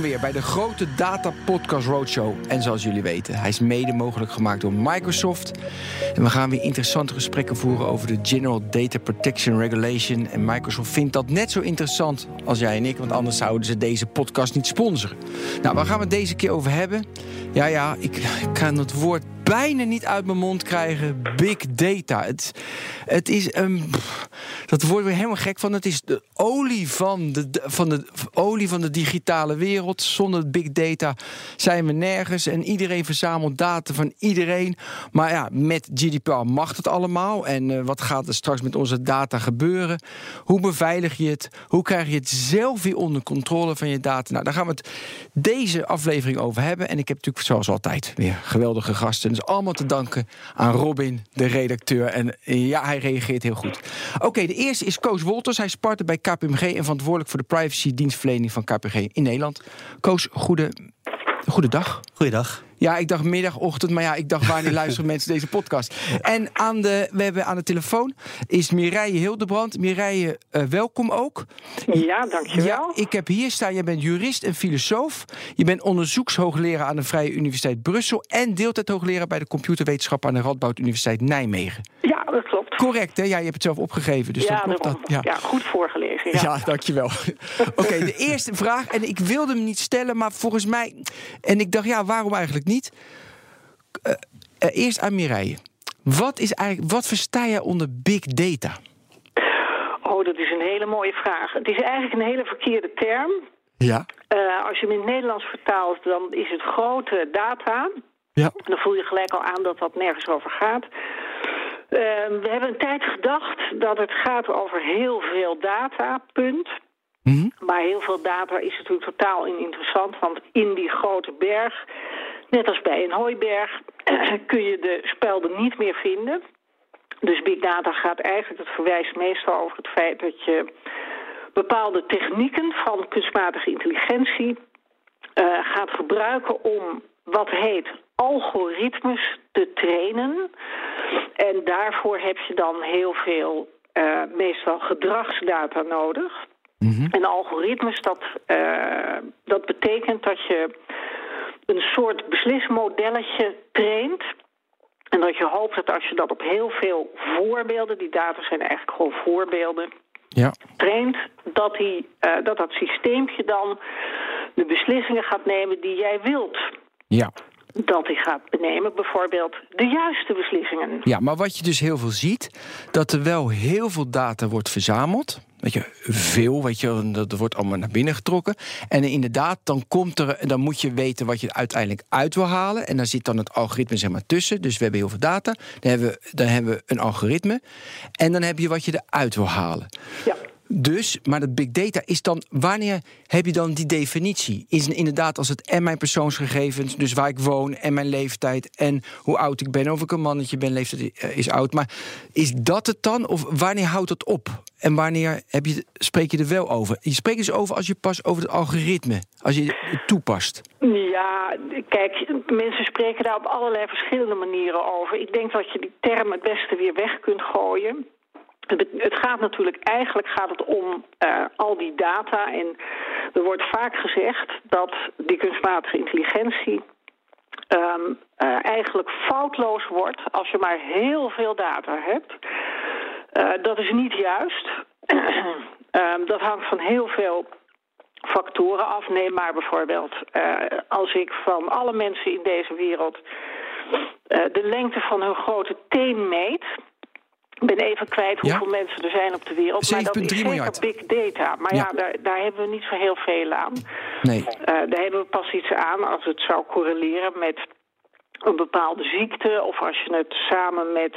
Weer bij de grote Data Podcast Roadshow. En zoals jullie weten, hij is mede mogelijk gemaakt door Microsoft. En we gaan weer interessante gesprekken voeren over de General Data Protection Regulation. En Microsoft vindt dat net zo interessant als jij en ik, want anders zouden ze deze podcast niet sponsoren. Nou, waar gaan we het deze keer over hebben? Ja, ja, ik, ik kan het woord bijna niet uit mijn mond krijgen. Big data. Het, het is een. dat wordt weer helemaal gek van. Het is de olie van de, van de olie van de digitale wereld. Zonder big data zijn we nergens. En iedereen verzamelt data van iedereen. Maar ja, met GDPR mag het allemaal. En uh, wat gaat er straks met onze data gebeuren? Hoe beveilig je het? Hoe krijg je het zelf weer onder controle van je data? Nou, daar gaan we het deze aflevering over hebben. En ik heb natuurlijk zoals altijd weer geweldige gasten allemaal te danken aan Robin, de redacteur. En ja, hij reageert heel goed. Oké, de eerste is Koos Wolters. Hij is partner bij KPMG en verantwoordelijk voor de privacy-dienstverlening van KPMG in Nederland. Koos, goede, goedendag. Goeiedag. Ja, ik dacht middagochtend, maar ja, ik dacht wanneer luisteren mensen deze podcast. En aan de, we hebben aan de telefoon is Mireille Hildebrand. Mireille, uh, welkom ook. Ja, dankjewel. Ja, ik heb hier staan, jij bent jurist en filosoof. Je bent onderzoekshoogleraar aan de Vrije Universiteit Brussel... en deeltijdhoogleraar bij de computerwetenschap aan de Radboud Universiteit Nijmegen. Ja, dat klopt. Correct, hè? Ja, je hebt het zelf opgegeven, dus ja, dat klopt. Dat, ja. ja, goed voorgelezen. Ja, ja dankjewel. Oké, de eerste vraag, en ik wilde hem niet stellen, maar volgens mij... en ik dacht, ja, waarom eigenlijk niet? Uh, uh, eerst aan Mireille. Wat, is eigenlijk, wat versta jij onder big data? Oh, dat is een hele mooie vraag. Het is eigenlijk een hele verkeerde term. Ja. Uh, als je hem in het Nederlands vertaalt, dan is het grote data. Ja. Dan voel je gelijk al aan dat dat nergens over gaat. we hebben een tijd gedacht dat het gaat over heel veel data, punt. Mm -hmm. Maar heel veel data is natuurlijk totaal interessant, want in die grote berg Net als bij een hooiberg kun je de spelden niet meer vinden. Dus big data gaat eigenlijk, het verwijst meestal over het feit dat je bepaalde technieken van kunstmatige intelligentie uh, gaat gebruiken om wat heet algoritmes te trainen. En daarvoor heb je dan heel veel, uh, meestal gedragsdata nodig. Mm -hmm. En algoritmes, dat, uh, dat betekent dat je een soort beslismodelletje traint. En dat je hoopt dat als je dat op heel veel voorbeelden, die data zijn eigenlijk gewoon voorbeelden, ja. traint, dat, die, uh, dat dat systeempje dan de beslissingen gaat nemen die jij wilt. Ja. Dat hij gaat benemen, bijvoorbeeld de juiste beslissingen. Ja, maar wat je dus heel veel ziet, dat er wel heel veel data wordt verzameld. Weet je, veel, je, dat wordt allemaal naar binnen getrokken. En inderdaad, dan komt er, dan moet je weten wat je uiteindelijk uit wil halen. En daar zit dan het algoritme zeg maar tussen. Dus we hebben heel veel data. Dan hebben we, dan hebben we een algoritme. En dan heb je wat je eruit wil halen. Ja. Dus, maar dat big data is dan, wanneer heb je dan die definitie? Is inderdaad als het en mijn persoonsgegevens, dus waar ik woon en mijn leeftijd en hoe oud ik ben, of ik een mannetje ben, leeftijd is oud. Maar is dat het dan? Of wanneer houdt het op? En wanneer heb je, spreek je er wel over? Je spreekt dus over als je pas over het algoritme, als je het toepast. Ja, kijk, mensen spreken daar op allerlei verschillende manieren over. Ik denk dat je die term het beste weer weg kunt gooien. Het gaat natuurlijk, eigenlijk gaat het om uh, al die data. En er wordt vaak gezegd dat die kunstmatige intelligentie um, uh, eigenlijk foutloos wordt als je maar heel veel data hebt. Uh, dat is niet juist. um, dat hangt van heel veel factoren af. Neem maar bijvoorbeeld als ik van alle mensen in deze wereld de lengte van hun grote teen meet. Ik ben even kwijt hoeveel ja? mensen er zijn op de wereld. Maar dat is zeker miljard. big data. Maar ja, ja daar, daar, hebben we niet zo heel veel aan. Nee. Uh, daar hebben we pas iets aan als het zou correleren met een bepaalde ziekte... of als je het samen met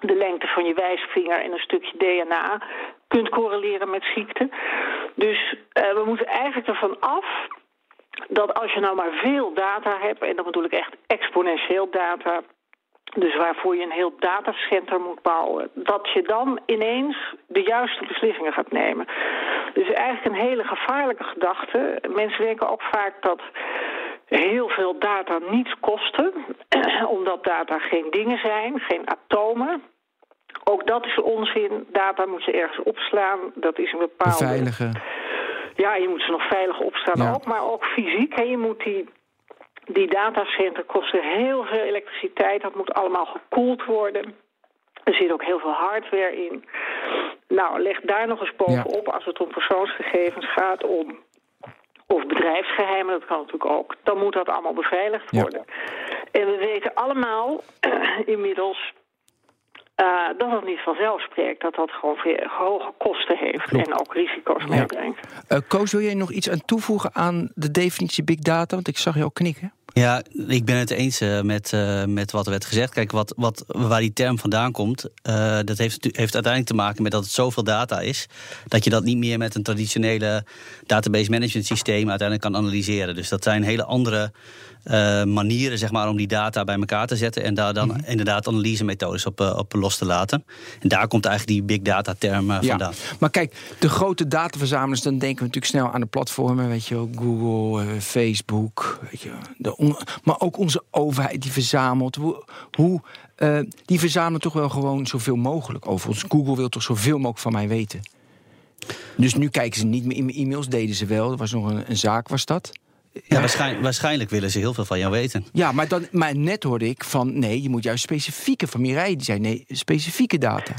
de lengte van je wijsvinger en een stukje DNA kunt correleren met ziekte. Dus uh, we moeten eigenlijk ervan af dat als je nou maar veel data hebt... en dan bedoel ik echt exponentieel data... Dus waarvoor je een heel datacenter moet bouwen. Dat je dan ineens de juiste beslissingen gaat nemen. Dus eigenlijk een hele gevaarlijke gedachte. Mensen denken ook vaak dat heel veel data niets kosten. omdat data geen dingen zijn, geen atomen. Ook dat is onzin. Data moet je ergens opslaan. Dat is een bepaalde... Beveiligen. Ja, je moet ze nog veilig opstaan ook, maar ook fysiek. Hè. Je moet die, die datacenter kosten heel veel elektriciteit. Dat moet allemaal gekoeld worden. Er zit ook heel veel hardware in. Nou, leg daar nog eens bovenop als het om persoonsgegevens gaat, om of bedrijfsgeheimen, dat kan natuurlijk ook, dan moet dat allemaal beveiligd worden. En we weten allemaal inmiddels uh, dat het niet vanzelf spreekt. Dat dat gewoon veel hoge kosten heeft en ook risico's meebrengt. Uh, Koos, wil jij nog iets aan toevoegen aan de definitie big data? Want ik zag je ook knikken. Ja, ik ben het eens uh, met, uh, met wat er werd gezegd. Kijk, wat, wat, waar die term vandaan komt, uh, dat heeft, heeft uiteindelijk te maken met dat het zoveel data is, dat je dat niet meer met een traditionele database management systeem uiteindelijk kan analyseren. Dus dat zijn hele andere manieren zeg maar, om die data bij elkaar te zetten en daar dan mm -hmm. inderdaad analysemethodes op, op los te laten. En daar komt eigenlijk die big data term vandaan. Ja, maar kijk, de grote dataverzamelaars, dan denken we natuurlijk snel aan de platformen, weet je, Google, Facebook, weet je, de maar ook onze overheid die verzamelt. Hoe, hoe die verzamelen toch wel gewoon zoveel mogelijk over ons. Google wil toch zoveel mogelijk van mij weten. Dus nu kijken ze niet meer in mijn e-mails, deden ze wel. Er was nog een, een zaak, was dat? Ja, waarschijnlijk, waarschijnlijk, willen ze heel veel van jou weten. Ja, maar, dan, maar net hoorde ik van nee, je moet juist specifieke van Mireille, die zei nee, specifieke data.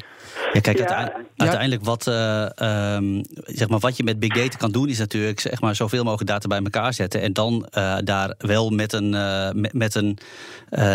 Ja, kijk, ja. uiteindelijk wat, uh, um, zeg maar, wat je met big data kan doen, is natuurlijk zeg maar, zoveel mogelijk data bij elkaar zetten. En dan uh, daar wel met een, uh, met, met, een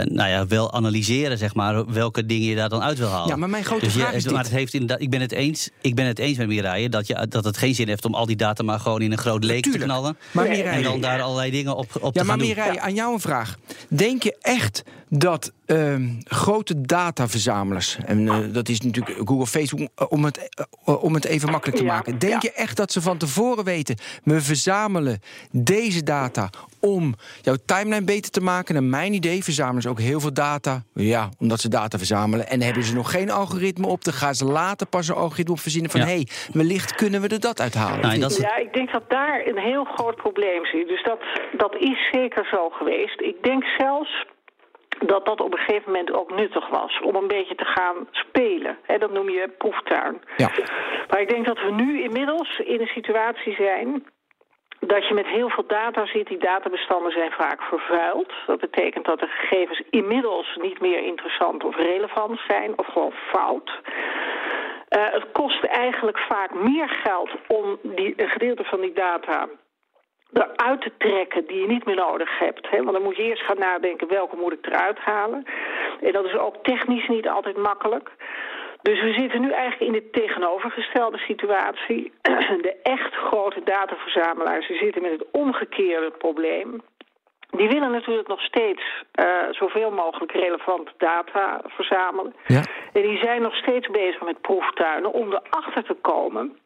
nou ja, wel analyseren, zeg maar, welke dingen je daar dan uit wil halen. Ja, maar mijn grote dus vraag je, is. Maar het heeft inderdaad, ik ben het eens, ik ben het eens met Mireille dat, je, dat het geen zin heeft om al die data maar gewoon in een groot leek te knallen. Maar Mireille, en dan daar allerlei dingen op, op ja, te maar Mireille, doen. aan jou een vraag. Denk je echt dat uh, grote dataverzamelaars, en uh, dat is natuurlijk Google, Facebook, om het, uh, om het even makkelijk te Ja, maken. Denk ja. je echt dat ze van tevoren weten, we verzamelen deze data om jouw timeline beter te maken? Naar mijn idee verzamelen ze ook heel veel data, ja, omdat ze data verzamelen. En hebben ze nog geen algoritme op, dan gaan ze later pas een algoritme op verzinnen van, Ja. hé, hey, wellicht kunnen we er dat uithalen. Nou, en dat is- Ja, ik denk dat daar een heel groot probleem zit. Dus dat, dat is zeker zo geweest. Ik denk zelfs dat dat op een gegeven moment ook nuttig was om een beetje te gaan spelen. Hè, dat noem je proeftuin. Ja. Maar ik denk dat we nu inmiddels in een situatie zijn dat je met heel veel data zit. Die databestanden zijn vaak vervuild. Dat betekent dat de gegevens inmiddels niet meer interessant of relevant zijn of gewoon fout. Eh, het kost eigenlijk vaak meer geld om die, een gedeelte van die data eruit te trekken die je niet meer nodig hebt. Hè? Want dan moet je eerst gaan nadenken welke moet ik eruit halen. En dat is ook technisch niet altijd makkelijk. Dus we zitten nu eigenlijk in de tegenovergestelde situatie. De echt grote dataverzamelaars die zitten met het omgekeerde probleem. Die willen natuurlijk nog steeds eh, zoveel mogelijk relevante data verzamelen. Ja. En die zijn nog steeds bezig met proeftuinen om erachter te komen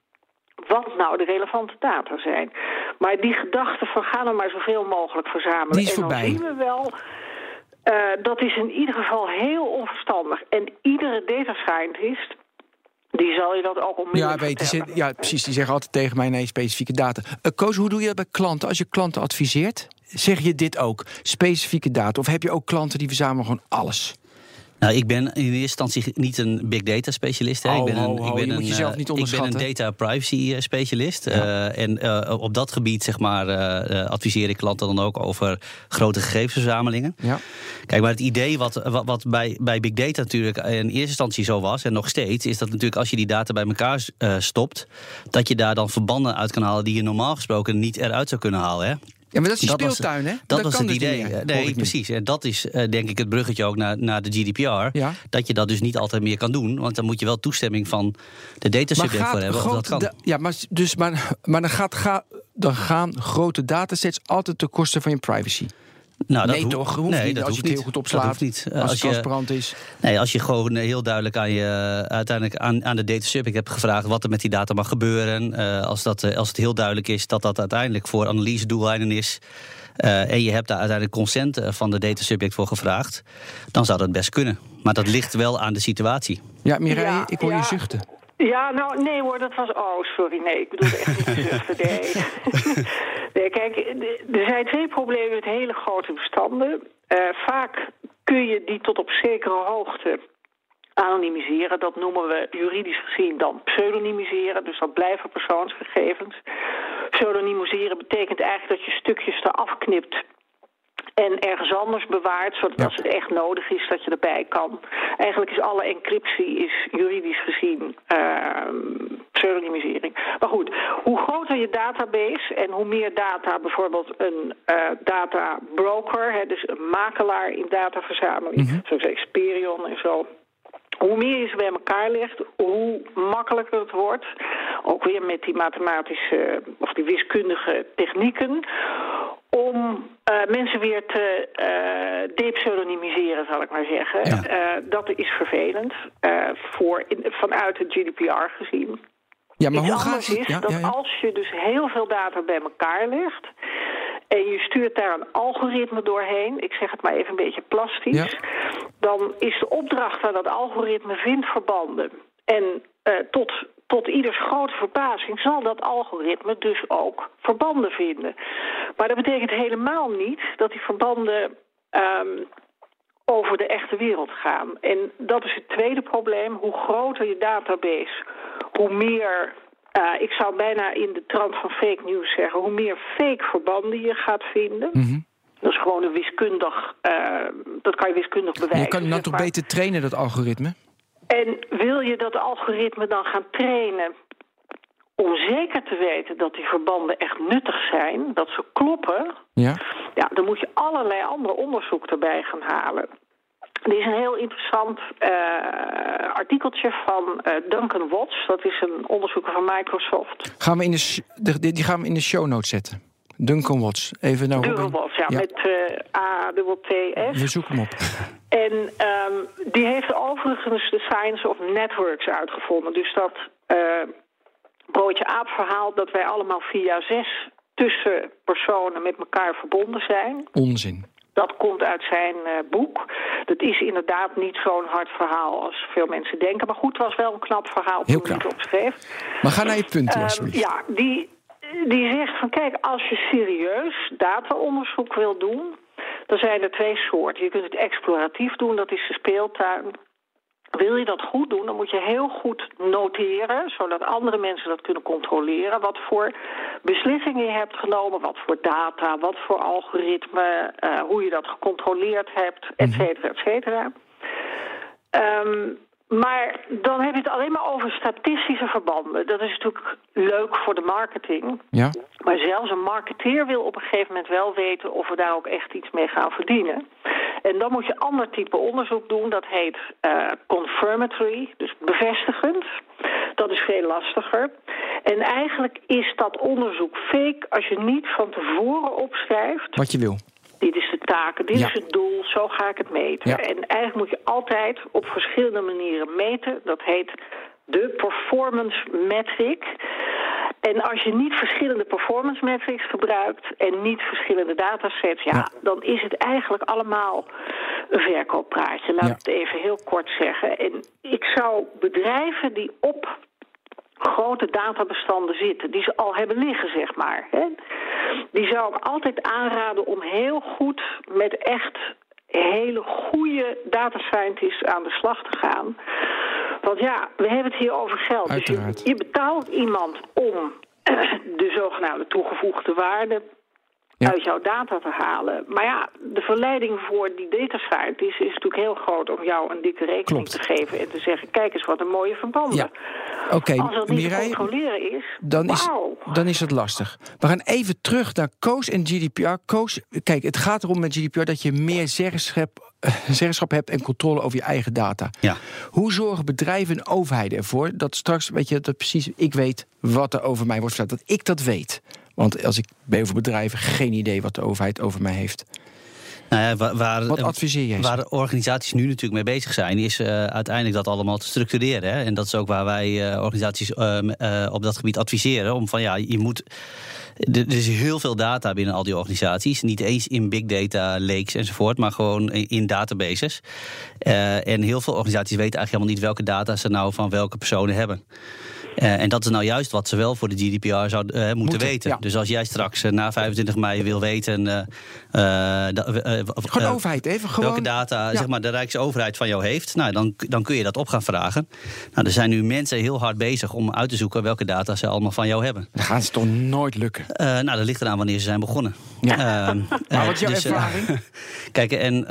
wat nou de relevante data zijn. Maar die gedachte van ga nou maar zoveel mogelijk verzamelen. Die is en dan voorbij. zien we wel, eh, dat is in ieder geval heel onverstandig. En iedere data scientist, die zal je dat ook Ja, onmiddellijk weet, die vertellen. zit- ja, precies. Die zeggen altijd tegen mij: nee, specifieke data. Uh, Koos, hoe doe je dat bij klanten? Als je klanten adviseert, zeg je dit ook? Specifieke data? Of heb je ook klanten die verzamelen gewoon alles? Nou, ik ben in eerste instantie niet een big data specialist. Hè. Ho, ik ben een, ik ben je moet een, jezelf niet Ik ben onderschatten. een data privacy eh, specialist. Ja. Eh, en op dat gebied zeg maar, adviseer ik klanten dan ook over grote gegevensverzamelingen. Ja. Kijk, maar het idee wat, wat, wat bij, bij big data natuurlijk in eerste instantie zo was, en nog steeds, is dat natuurlijk als je die data bij elkaar stopt, dat je daar dan verbanden uit kan halen die je normaal gesproken niet eruit zou kunnen halen. Hè? Ja, maar dat is die Dat speeltuin, hè? Dat, was kan het dus idee. niet hoor nee, precies. En dat is eh, denk ik het bruggetje ook naar, naar de GDPR. Ja. Dat je dat dus niet altijd meer kan doen. Want dan moet je wel toestemming van de data Maar subject voor hebben. Of dat kan. ja, maar, dus, maar, maar dan, gaat, ga, dan gaan grote datasets altijd ten koste van je privacy. Nou, dat nee, hoeft- toch? Hoeft nee, niet dat als je het heel goed Dat opslaat. hoeft niet. Eh, Als, Als je, transparant is. nee, als je gewoon eh, heel duidelijk aan je, uiteindelijk aan, aan de data subject hebt gevraagd wat er met die data mag gebeuren. eh, als, dat, eh, als het heel duidelijk is dat dat uiteindelijk voor analyse doeleinden is. eh, en je hebt daar uiteindelijk consent eh, van de data subject voor gevraagd. Dan zou dat best kunnen. Maar dat ligt wel aan de situatie. Ja, Mireille, Ja, ik hoor je zuchten. Ja, nou, nee hoor, dat was... Oh, sorry, nee, ik bedoel echt niet te zuchten, nee. nee, kijk, er zijn twee problemen met hele grote bestanden. Eh, vaak kun je die tot op zekere hoogte anonimiseren. Dat noemen we juridisch gezien dan pseudonymiseren. Dus dat blijven persoonsgegevens. pseudonymiseren betekent eigenlijk dat je stukjes eraf knipt en ergens anders bewaart, zodat als het echt nodig is dat je erbij kan. Eigenlijk is alle encryptie is juridisch gezien uh, pseudonymisering. Maar goed, hoe groter je database en hoe meer data bijvoorbeeld een uh, databroker, hè, dus een makelaar in dataverzameling, mm -hmm. zoals Experion en zo, hoe meer je ze bij elkaar legt, hoe makkelijker het wordt. Ook weer met die mathematische of die wiskundige technieken. Om uh, mensen weer te uh, depseudonymiseren, zal ik maar zeggen. Ja. Uh, dat is vervelend voor in, vanuit het GDPR gezien. Ja, maar Iets hoe anders gaat is ja, dat ja. als je dus heel veel data bij elkaar legt... en je stuurt daar een algoritme doorheen... ik zeg het maar even een beetje plastisch... Ja. dan is de opdracht aan dat algoritme vindt verbanden. En uh, tot, tot ieders grote verbazing zal dat algoritme dus ook verbanden vinden. Maar dat betekent helemaal niet dat die verbanden... Um, over de echte wereld gaan. En dat is het tweede probleem. Hoe groter je database, hoe meer, uh, ik zou bijna in de trant van fake news zeggen, hoe meer fake verbanden je gaat vinden. Mm -hmm. Dat is gewoon een wiskundig, uh, dat kan je wiskundig bewijzen. Je kan het nou toch beter trainen, dat algoritme? En wil je dat algoritme dan gaan trainen om zeker te weten dat die verbanden echt nuttig zijn, dat ze kloppen, ja. Ja, dan moet je allerlei andere onderzoek erbij gaan halen. Er is een heel interessant uh, artikeltje van uh, Duncan Watts. Dat is een onderzoeker van Microsoft. Gaan we in de, de, die gaan we in de show notes zetten. Duncan Watts. Even naar Duncan Watts, ja, ja. met uh, A-T-T-S. We zoeken hem op. En um, die heeft overigens de Science of Networks uitgevonden. Dus dat broodje aap verhaal dat wij allemaal via zes tussen personen met elkaar verbonden zijn. Onzin. Dat komt uit zijn uh, boek. Dat is inderdaad niet zo'n hard verhaal als veel mensen denken. Maar goed, het was wel een knap verhaal Heel toen hij het opschreef. Maar ga naar je punt, alsjeblieft. ja, die, die zegt van kijk, als je serieus dataonderzoek wil doen... dan zijn er twee soorten. Je kunt het exploratief doen, dat is de speeltuin. Wil je dat goed doen, dan moet je heel goed noteren... zodat andere mensen dat kunnen controleren... wat voor beslissingen je hebt genomen, wat voor data... wat voor algoritme, uh, hoe je dat gecontroleerd hebt, et cetera, et cetera. Um, maar dan heb je het alleen maar over statistische verbanden. Dat is natuurlijk leuk voor de marketing. Ja. Maar zelfs een marketeer wil op een gegeven moment wel weten... of we daar ook echt iets mee gaan verdienen. En dan moet je ander type onderzoek doen. Dat heet uh, confirmatory, dus bevestigend. Dat is veel lastiger. En eigenlijk is dat onderzoek fake als je niet van tevoren opschrijft... Wat je wil. Dit is de taak, dit Ja. is het doel, zo ga ik het meten. Ja. En eigenlijk moet je altijd op verschillende manieren meten. Dat heet de performance metric. En als je niet verschillende performance metrics gebruikt en niet verschillende datasets, ja, Ja. dan is het eigenlijk allemaal een verkooppraatje. Laat Ja. het even heel kort zeggen. En ik zou bedrijven die op grote databestanden zitten, die ze al hebben liggen, zeg maar. Hè? Die zou ik altijd aanraden om heel goed met echt hele goede data scientists aan de slag te gaan. Want ja, we hebben het hier over geld. Dus je betaalt iemand om de zogenaamde toegevoegde waarde Ja. uit jouw data te halen. Maar ja, de verleiding voor die data scientist is natuurlijk heel groot om jou een dikke rekening Klopt. te geven en te zeggen: kijk eens wat een mooie verbanden. Ja. Oké, Als dat niet te controleren is, dan is, wauw. dan is het lastig. We gaan even terug naar Koos en GDPR. Koos, kijk, het gaat erom met GDPR dat je meer zeggenschap, eh, zeggenschap hebt en controle over je eigen data. Ja. Hoe zorgen bedrijven en overheden ervoor dat straks, weet je, dat precies ik weet wat er over mij wordt verteld, dat ik dat weet? Want als ik bij over bedrijven geen idee wat de overheid over mij heeft. Nou ja, waar, waar, Wat adviseer jij ze? Waar organisaties nu natuurlijk mee bezig zijn, is uh, uiteindelijk dat allemaal te structureren. Hè? En dat is ook waar wij uh, organisaties uh, op dat gebied adviseren. Om van ja, je moet. Er is heel veel data binnen al die organisaties. Niet eens in big data lakes enzovoort, maar gewoon in, in databases. en heel veel organisaties weten eigenlijk helemaal niet welke data ze nou van welke personen hebben. Uh, en dat is nou juist wat ze wel voor de GDPR zouden uh, moeten, moeten, weten. Ja. Dus als jij straks na 25 mei wil weten. gewoon overheid, even gewoon. Welke data ja. zeg maar, de Rijksoverheid van jou heeft, nou, dan, dan kun je dat op gaan vragen. Nou, er zijn nu mensen heel hard bezig om uit te zoeken welke data ze allemaal van jou hebben. Dan gaan ze toch nooit lukken? nou, dat ligt eraan wanneer ze zijn begonnen. Ja. maar wat is jouw dus, ervaring? kijk, en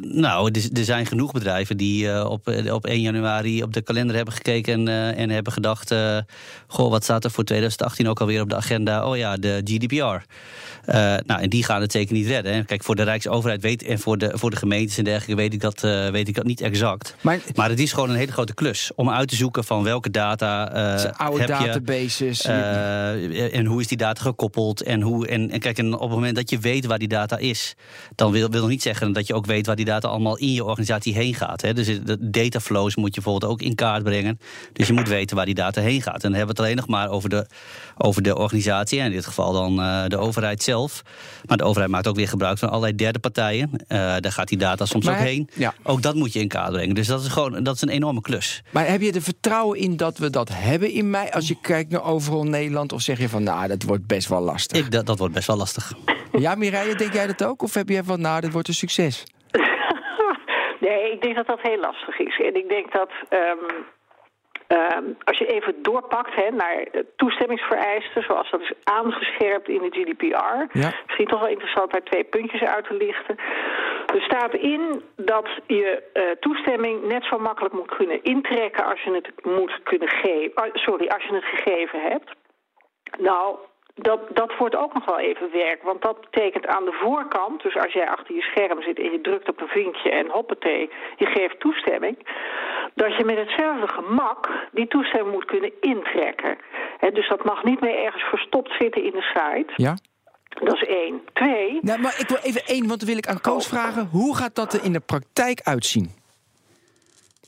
nou, er, zijn genoeg bedrijven die op, op 1 januari op de kalender hebben gekeken en, uh, en gedacht: uh, Goh, wat staat er voor 2018 ook alweer op de agenda? Oh ja, de GDPR. Uh, nou, en die gaan het zeker niet redden. Hè. Kijk, voor de Rijksoverheid weet, en voor de, voor de gemeentes en dergelijke weet ik dat, weet ik dat niet exact. Maar, maar, het is gewoon een hele grote klus om uit te zoeken van welke data. oude heb databases. Je, en hoe is die data gekoppeld? En, hoe, en, en kijk, en op het moment dat je weet waar die data is, dan wil, wil nog niet zeggen dat je ook weet waar die data allemaal in je organisatie heen gaat. Hè. Dus de dataflows moet je bijvoorbeeld ook in kaart brengen. Dus je moet weten waar die data heen gaat. En dan hebben we het alleen nog maar over de, over de organisatie. En in dit geval dan uh, de overheid zelf. Maar de overheid maakt ook weer gebruik van allerlei derde partijen. Uh, daar gaat die data soms maar, ook heen. Ja. Ook dat moet je in kaart brengen. Dus dat is gewoon dat is een enorme klus. Maar heb je er vertrouwen in dat we dat hebben in mei? Als je kijkt naar overal Nederland. Of zeg je van nou, dat wordt best wel lastig? Ik, dat, dat wordt best wel lastig. Ja, Mireille, denk jij dat ook? Of heb je van nou, dit wordt een succes? Nee, ik denk dat dat heel lastig is. En ik denk dat um, um, als je even doorpakt hè, naar toestemmingsvereisten, zoals dat is aangescherpt in de GDPR, ja. misschien toch wel interessant daar twee puntjes uit te lichten. Er staat in dat je uh, toestemming net zo makkelijk moet kunnen intrekken als je het moet kunnen geven. sorry, als je het gegeven hebt. Nou, dat, dat wordt ook nog wel even werk. Want dat betekent aan de voorkant, dus als jij achter je scherm zit en je drukt op een vinkje en hoppatee, je geeft toestemming, dat je met hetzelfde gemak die toestemming moet kunnen intrekken. He, dus dat mag niet meer ergens verstopt zitten in de site. Ja. Dat is één. Twee. Nou, maar ik wil even één, want dan wil ik aan Koos oh. vragen. Hoe gaat dat er in de praktijk uitzien?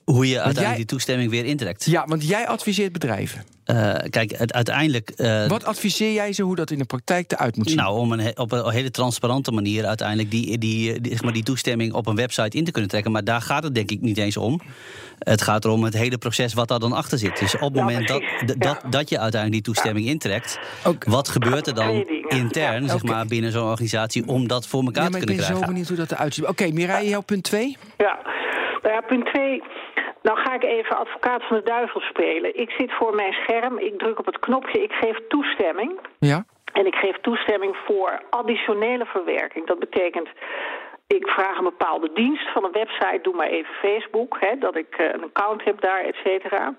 Hoe je uiteindelijk jij, die toestemming weer intrekt. Ja, want jij adviseert bedrijven. Uh, kijk, het, uiteindelijk. Uh, Wat adviseer jij ze hoe dat in de praktijk eruit moet zien? Nou, om een, op een hele transparante manier uiteindelijk die, die, die, zeg maar die toestemming op een website in te kunnen trekken. Maar daar gaat het denk ik niet eens om. Het gaat erom het hele proces wat daar dan achter zit. Dus op het ja, moment dat, dat, ja. dat je uiteindelijk die toestemming intrekt, okay. wat gebeurt er dan intern, zeg maar, binnen zo'n organisatie om dat voor elkaar te kunnen krijgen? Ik ben zo benieuwd hoe dat eruit ziet. Oké, okay, Mireille, jouw punt 2? Ja. Nou ja, punt 2. Nou ga ik even advocaat van de duivel spelen. Ik zit voor mijn scherm, ik druk op het knopje, ik geef toestemming. Ja. En ik geef toestemming voor additionele verwerking. Dat betekent, ik vraag een bepaalde dienst van een website, doe maar even Facebook, hè, dat ik een account heb daar, et cetera.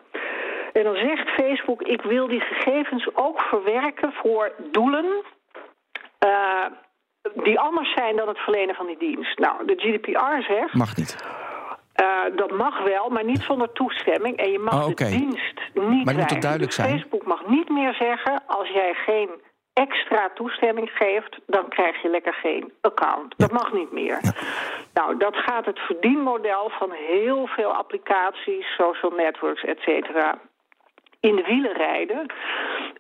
En dan zegt Facebook, ik wil die gegevens ook verwerken voor doelen... Uh, die anders zijn dan het verlenen van die dienst. Nou, de GDPR zegt... Mag niet. Uh, dat mag wel, maar niet zonder toestemming. En je mag oh, okay. de dienst niet Maar moet duidelijk dus zijn? Facebook mag niet meer zeggen... als jij geen extra toestemming geeft... dan krijg je lekker geen account. Ja. Dat mag niet meer. Ja. Nou, dat gaat het verdienmodel van heel veel applicaties... social networks, et cetera in de wielen rijden.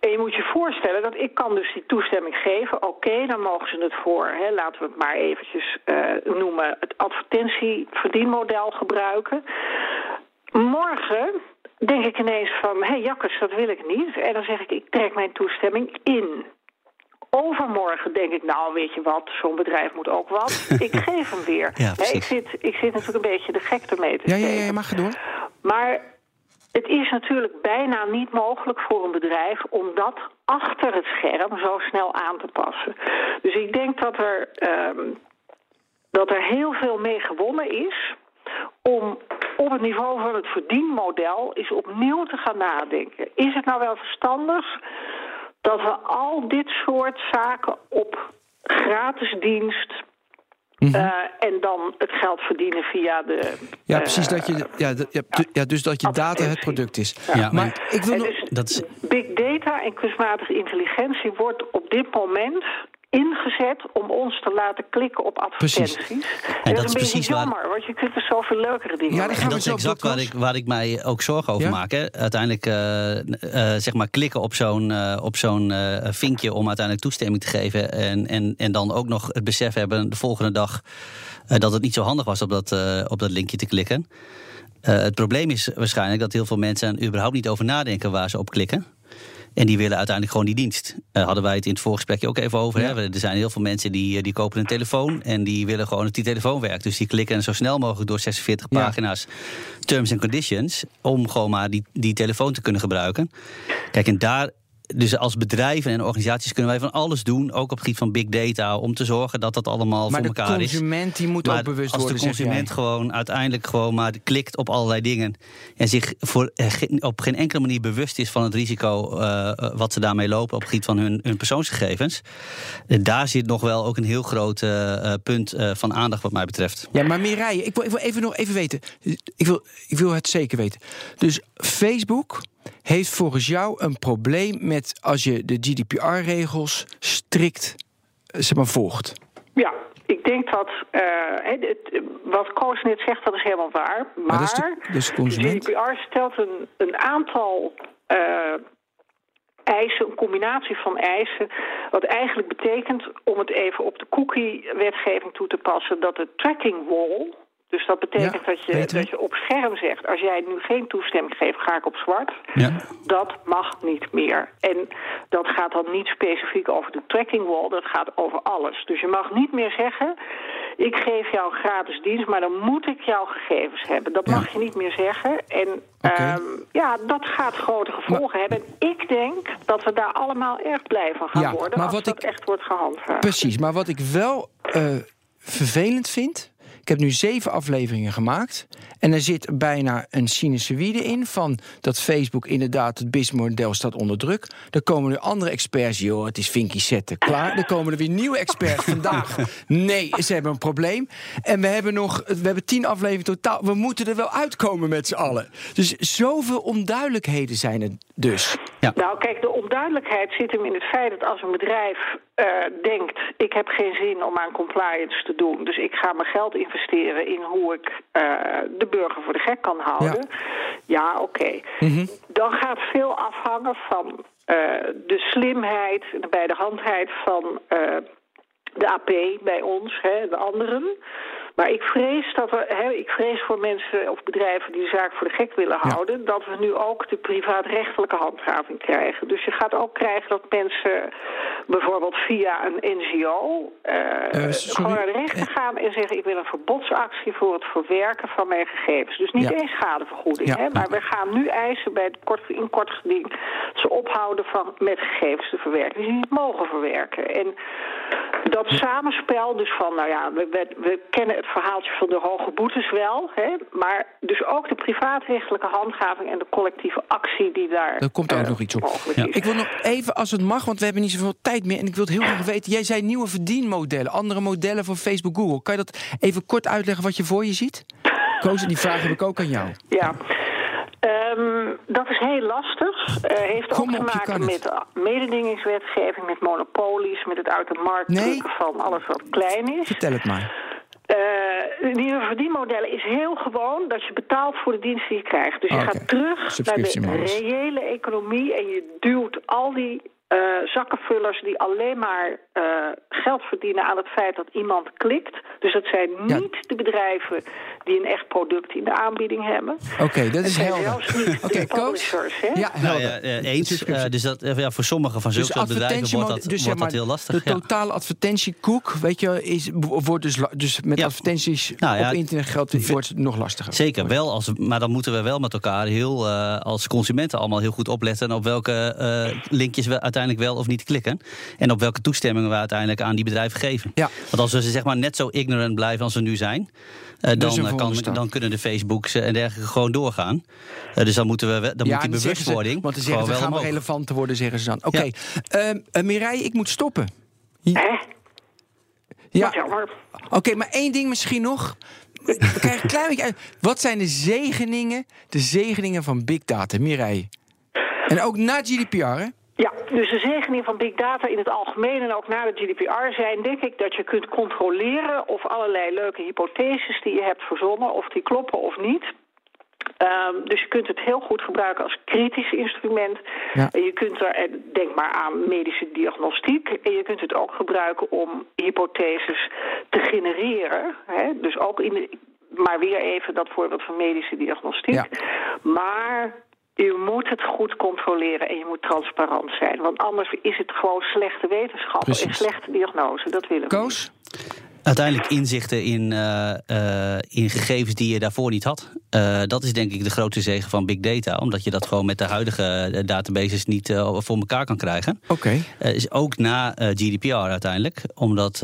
En je moet je voorstellen dat ik kan dus die toestemming geven. Oké, okay, dan mogen ze het voor, hè, laten we het maar eventjes uh, noemen... het advertentieverdienmodel gebruiken. Morgen denk ik ineens van, hé hey, Jakkers, dat wil ik niet. En dan zeg ik, ik trek mijn toestemming in. Overmorgen denk ik, nou weet je wat, zo'n bedrijf moet ook wat. ik geef hem weer. Ja, He, ik, zit, ik zit natuurlijk een beetje de gekte mee te ja, ja, ja, mag je door. Maar het is natuurlijk bijna niet mogelijk voor een bedrijf om dat achter het scherm zo snel aan te passen. Dus ik denk dat er, um, dat er heel veel mee gewonnen is om op het niveau van het verdienmodel eens opnieuw te gaan nadenken. Is het nou wel verstandig dat we al dit soort zaken op gratis dienst Mm -hmm. uh, en dan het geld verdienen via de. Ja, precies. Dat je, ja, de, ja, ja, dus dat je data het product is. Ja, ja maar, maar ik wil nog. Dus dat is... Big data en kunstmatige intelligentie wordt op dit moment ingezet om ons te laten klikken op advertenties. Precies. En, en dat, dat is precies jammer, waar... want je kunt er zoveel leukere dingen ja, en dat is exact waar ik, waar ik mij ook zorgen over ja? maak. Hè. Uiteindelijk uh, uh, zeg maar klikken op zo'n uh, op zo'n vinkje om uiteindelijk toestemming te geven. En, en, en dan ook nog het besef hebben de volgende dag dat het niet zo handig was op dat, op dat linkje te klikken. het probleem is waarschijnlijk dat heel veel mensen er überhaupt niet over nadenken waar ze op klikken. En die willen uiteindelijk gewoon die dienst. Uh, hadden wij het in het vorige ook even over. Hè? Er zijn heel veel mensen die, die kopen een telefoon en die willen gewoon dat die telefoon werkt. Dus die klikken zo snel mogelijk door 46 pagina's terms and conditions om gewoon maar die, die telefoon te kunnen gebruiken. Kijk, en daar dus als bedrijven en organisaties kunnen wij van alles doen, ook op het gebied van big data, om te zorgen dat dat allemaal voor elkaar is. Maar de consument die moet ook bewust worden. Als de consument gewoon uiteindelijk gewoon maar klikt op allerlei dingen en zich voor, eh, op geen enkele manier bewust is van het risico uh, wat ze daarmee lopen op het gebied van hun, hun persoonsgegevens, daar zit nog wel ook een heel groot uh, punt van aandacht wat mij betreft. Ja, maar Mireille, ik wil, ik wil even nog even weten. Ik wil, ik wil het zeker weten. Dus Facebook heeft volgens jou een probleem met als je de GDPR-regels strikt eh, zeg maar, volgt? Ja, ik denk dat uh, het, wat Koos net zegt, dat is helemaal waar. Maar, maar de, dus. GDPR stelt een, een aantal uh, eisen, een combinatie van eisen. Wat eigenlijk betekent, om het even op de cookie-wetgeving toe te passen, dat de tracking wall, dus dat betekent dat, je, dat je op scherm zegt... als jij nu geen toestemming geeft, ga ik op zwart. Ja. Dat mag niet meer. En dat gaat dan niet specifiek over de tracking wall, dat gaat over alles. Dus je mag niet meer zeggen... ik geef jou een gratis dienst, maar dan moet ik jouw gegevens hebben. Dat mag je niet meer zeggen. En okay. um, ja, dat gaat grote gevolgen hebben. En ik denk dat we daar allemaal erg blij van gaan worden... als dat ik... echt wordt gehandhaafd. Precies, maar wat ik wel uh, vervelend vind ik heb nu zeven afleveringen gemaakt. En er zit bijna een sinusoïde in van dat Facebook inderdaad het BIS-model staat onder druk. Er komen nu andere experts, joh, het is Vinky zetten, klaar. Er komen er weer nieuwe experts vandaag. Nee, ze hebben een probleem. En we hebben nog, we hebben tien afleveringen totaal. We moeten er wel uitkomen met z'n allen. Dus zoveel onduidelijkheden zijn er dus. Ja. Nou, kijk, de onduidelijkheid zit hem in het feit dat als een bedrijf uh, denkt: ik heb geen zin om aan compliance te doen, dus ik ga mijn geld investeren in hoe ik uh, de burger voor de gek kan houden. Ja, ja oké. Okay. Mm -hmm. Dan gaat veel afhangen van uh, de slimheid en de bijdehandheid van de AP bij ons, hè, de anderen. Maar ik vrees dat we, hè, ik vrees voor mensen of bedrijven die de zaak voor de gek willen houden, dat we nu ook de privaatrechtelijke handhaving krijgen. Dus je gaat ook krijgen dat mensen bijvoorbeeld via een NGO uh, uh, gewoon naar de rechter gaan en zeggen: ik wil een verbodsactie voor het verwerken van mijn gegevens. Dus niet eens schadevergoeding, hè, maar we gaan nu eisen bij het kort, in kort geding ze ophouden van met gegevens te verwerken die ze niet mogen verwerken. En dat samenspel, dus van, nou ja, we, we, we kennen het verhaaltje van de hoge boetes wel. Hè, maar dus ook de privaatrechtelijke handhaving en de collectieve actie die daar. Er komt ook uh, nog iets op. Ja. Ik wil nog even, als het mag, want we hebben niet zoveel tijd meer. En ik wil het heel graag weten. Jij zei nieuwe verdienmodellen, andere modellen voor Facebook, Google. Kan je dat even kort uitleggen wat je voor je ziet? Koos, die vraag heb ik ook aan jou. Ja. Um, dat is heel lastig. Uh, heeft Kom ook op, te maken met mededingingswetgeving, met monopolies, met het uit de markt nee. van alles wat klein is. Vertel het maar. Uh, nieuwe verdienmodellen is heel gewoon dat je betaalt voor de dienst die je krijgt. Dus je okay. gaat terug naar de reële economie en je duwt al die uh, zakkenvullers die alleen maar uh, geld verdienen aan het feit dat iemand klikt. Dus dat zijn niet ja. de bedrijven die een echt product in de aanbieding hebben. Oké, okay, dat is helder. Oké, okay, publishers. Hè? Ja, nou, ja, eens. Uh, dus dat, ja, voor sommige van zulke dus bedrijven wordt dat, dus, wordt dat heel lastig. De totale advertentiekoek, weet je, is, wordt dus, dus met ja. advertenties nou, op internet geld wordt het nog lastiger. Zeker, wel als, maar dan moeten we wel met elkaar heel, als consumenten allemaal heel goed opletten op welke linkjes we uiteindelijk uiteindelijk wel of niet klikken. En op welke toestemmingen we uiteindelijk aan die bedrijven geven. Ja. Want als we zeg maar net zo ignorant blijven als we nu zijn. Uh, dan, uh, kan, dan kunnen de Facebooks en dergelijke gewoon doorgaan. Uh, dus dan moeten we dan ja, moet die bewustwording. Ze, want ze zeggen, we gaan wel relevant te worden, zeggen ze dan. Oké, okay. ja. Ehm, Mireille, ik moet stoppen. Ja. ja. Oké, okay, maar één ding misschien nog. We krijgen een klein beetje uit. Wat zijn de zegeningen, de zegeningen van Big Data, Mireille? En ook na GDPR, hè? Ja, dus de zegeningen van big data in het algemeen en ook na de GDPR zijn denk ik dat je kunt controleren of allerlei leuke hypotheses die je hebt verzonnen, of die kloppen of niet. Um, dus je kunt het heel goed gebruiken als kritisch instrument. Ja. En je kunt er, denk maar aan medische diagnostiek. En je kunt het ook gebruiken om hypotheses te genereren. Hè? Dus ook in de, maar weer even dat voorbeeld van medische diagnostiek. Ja. Maar je moet het goed controleren en je moet transparant zijn. Want anders is het gewoon slechte wetenschap en slechte diagnose. Dat willen we niet. Uiteindelijk inzichten in, eh, eh, in gegevens die je daarvoor niet had. Eh, dat is denk ik de grote zegen van big data. Omdat je dat gewoon met de huidige databases niet voor elkaar kan krijgen. Oké. Is ook na GDPR uiteindelijk. Omdat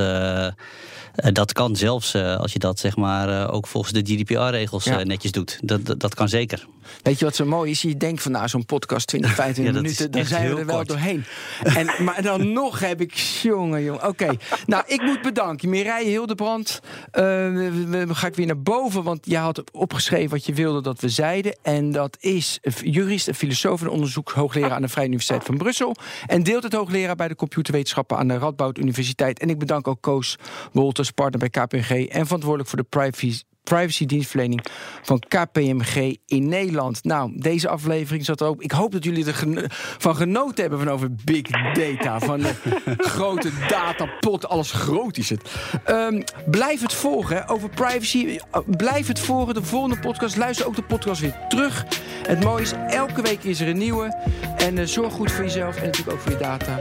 dat kan zelfs als je dat zeg maar ook volgens de GDPR-regels Ja. netjes doet. Dat, dat, dat kan zeker. Weet je wat zo mooi is? Je denkt van nou, zo'n podcast 20, 25 Ja, dat is minuten, dan zijn we er wel kort. doorheen. En, maar dan nog heb ik, jongen, jongen. Oké, nou, ik moet bedanken. Mireille Hildebrand, eh, we- we- ga ik weer naar boven, want jij had opgeschreven wat je wilde dat we zeiden. En dat is jurist en filosoof en onderzoekshoogleraar aan de Vrije Universiteit van Brussel. En deelt het hoogleraar bij de computerwetenschappen aan de Radboud Universiteit. En ik bedank ook Koos Wolters, partner bij KPMG en verantwoordelijk voor de privacy privacy-dienstverlening van KPMG in Nederland. Nou, deze aflevering zat er ook. Ik hoop dat jullie ervan van genoten hebben van over big data, van de grote datapot, alles groot is het. Ehm, blijf het volgen hè, over privacy. Blijf het volgen. De volgende podcast. Luister ook de podcast weer terug. Het mooie is, elke week is er een nieuwe. En eh, zorg goed voor jezelf en natuurlijk ook voor je data.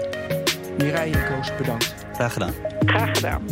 Mireille en Koos, bedankt. Graag gedaan. Graag gedaan.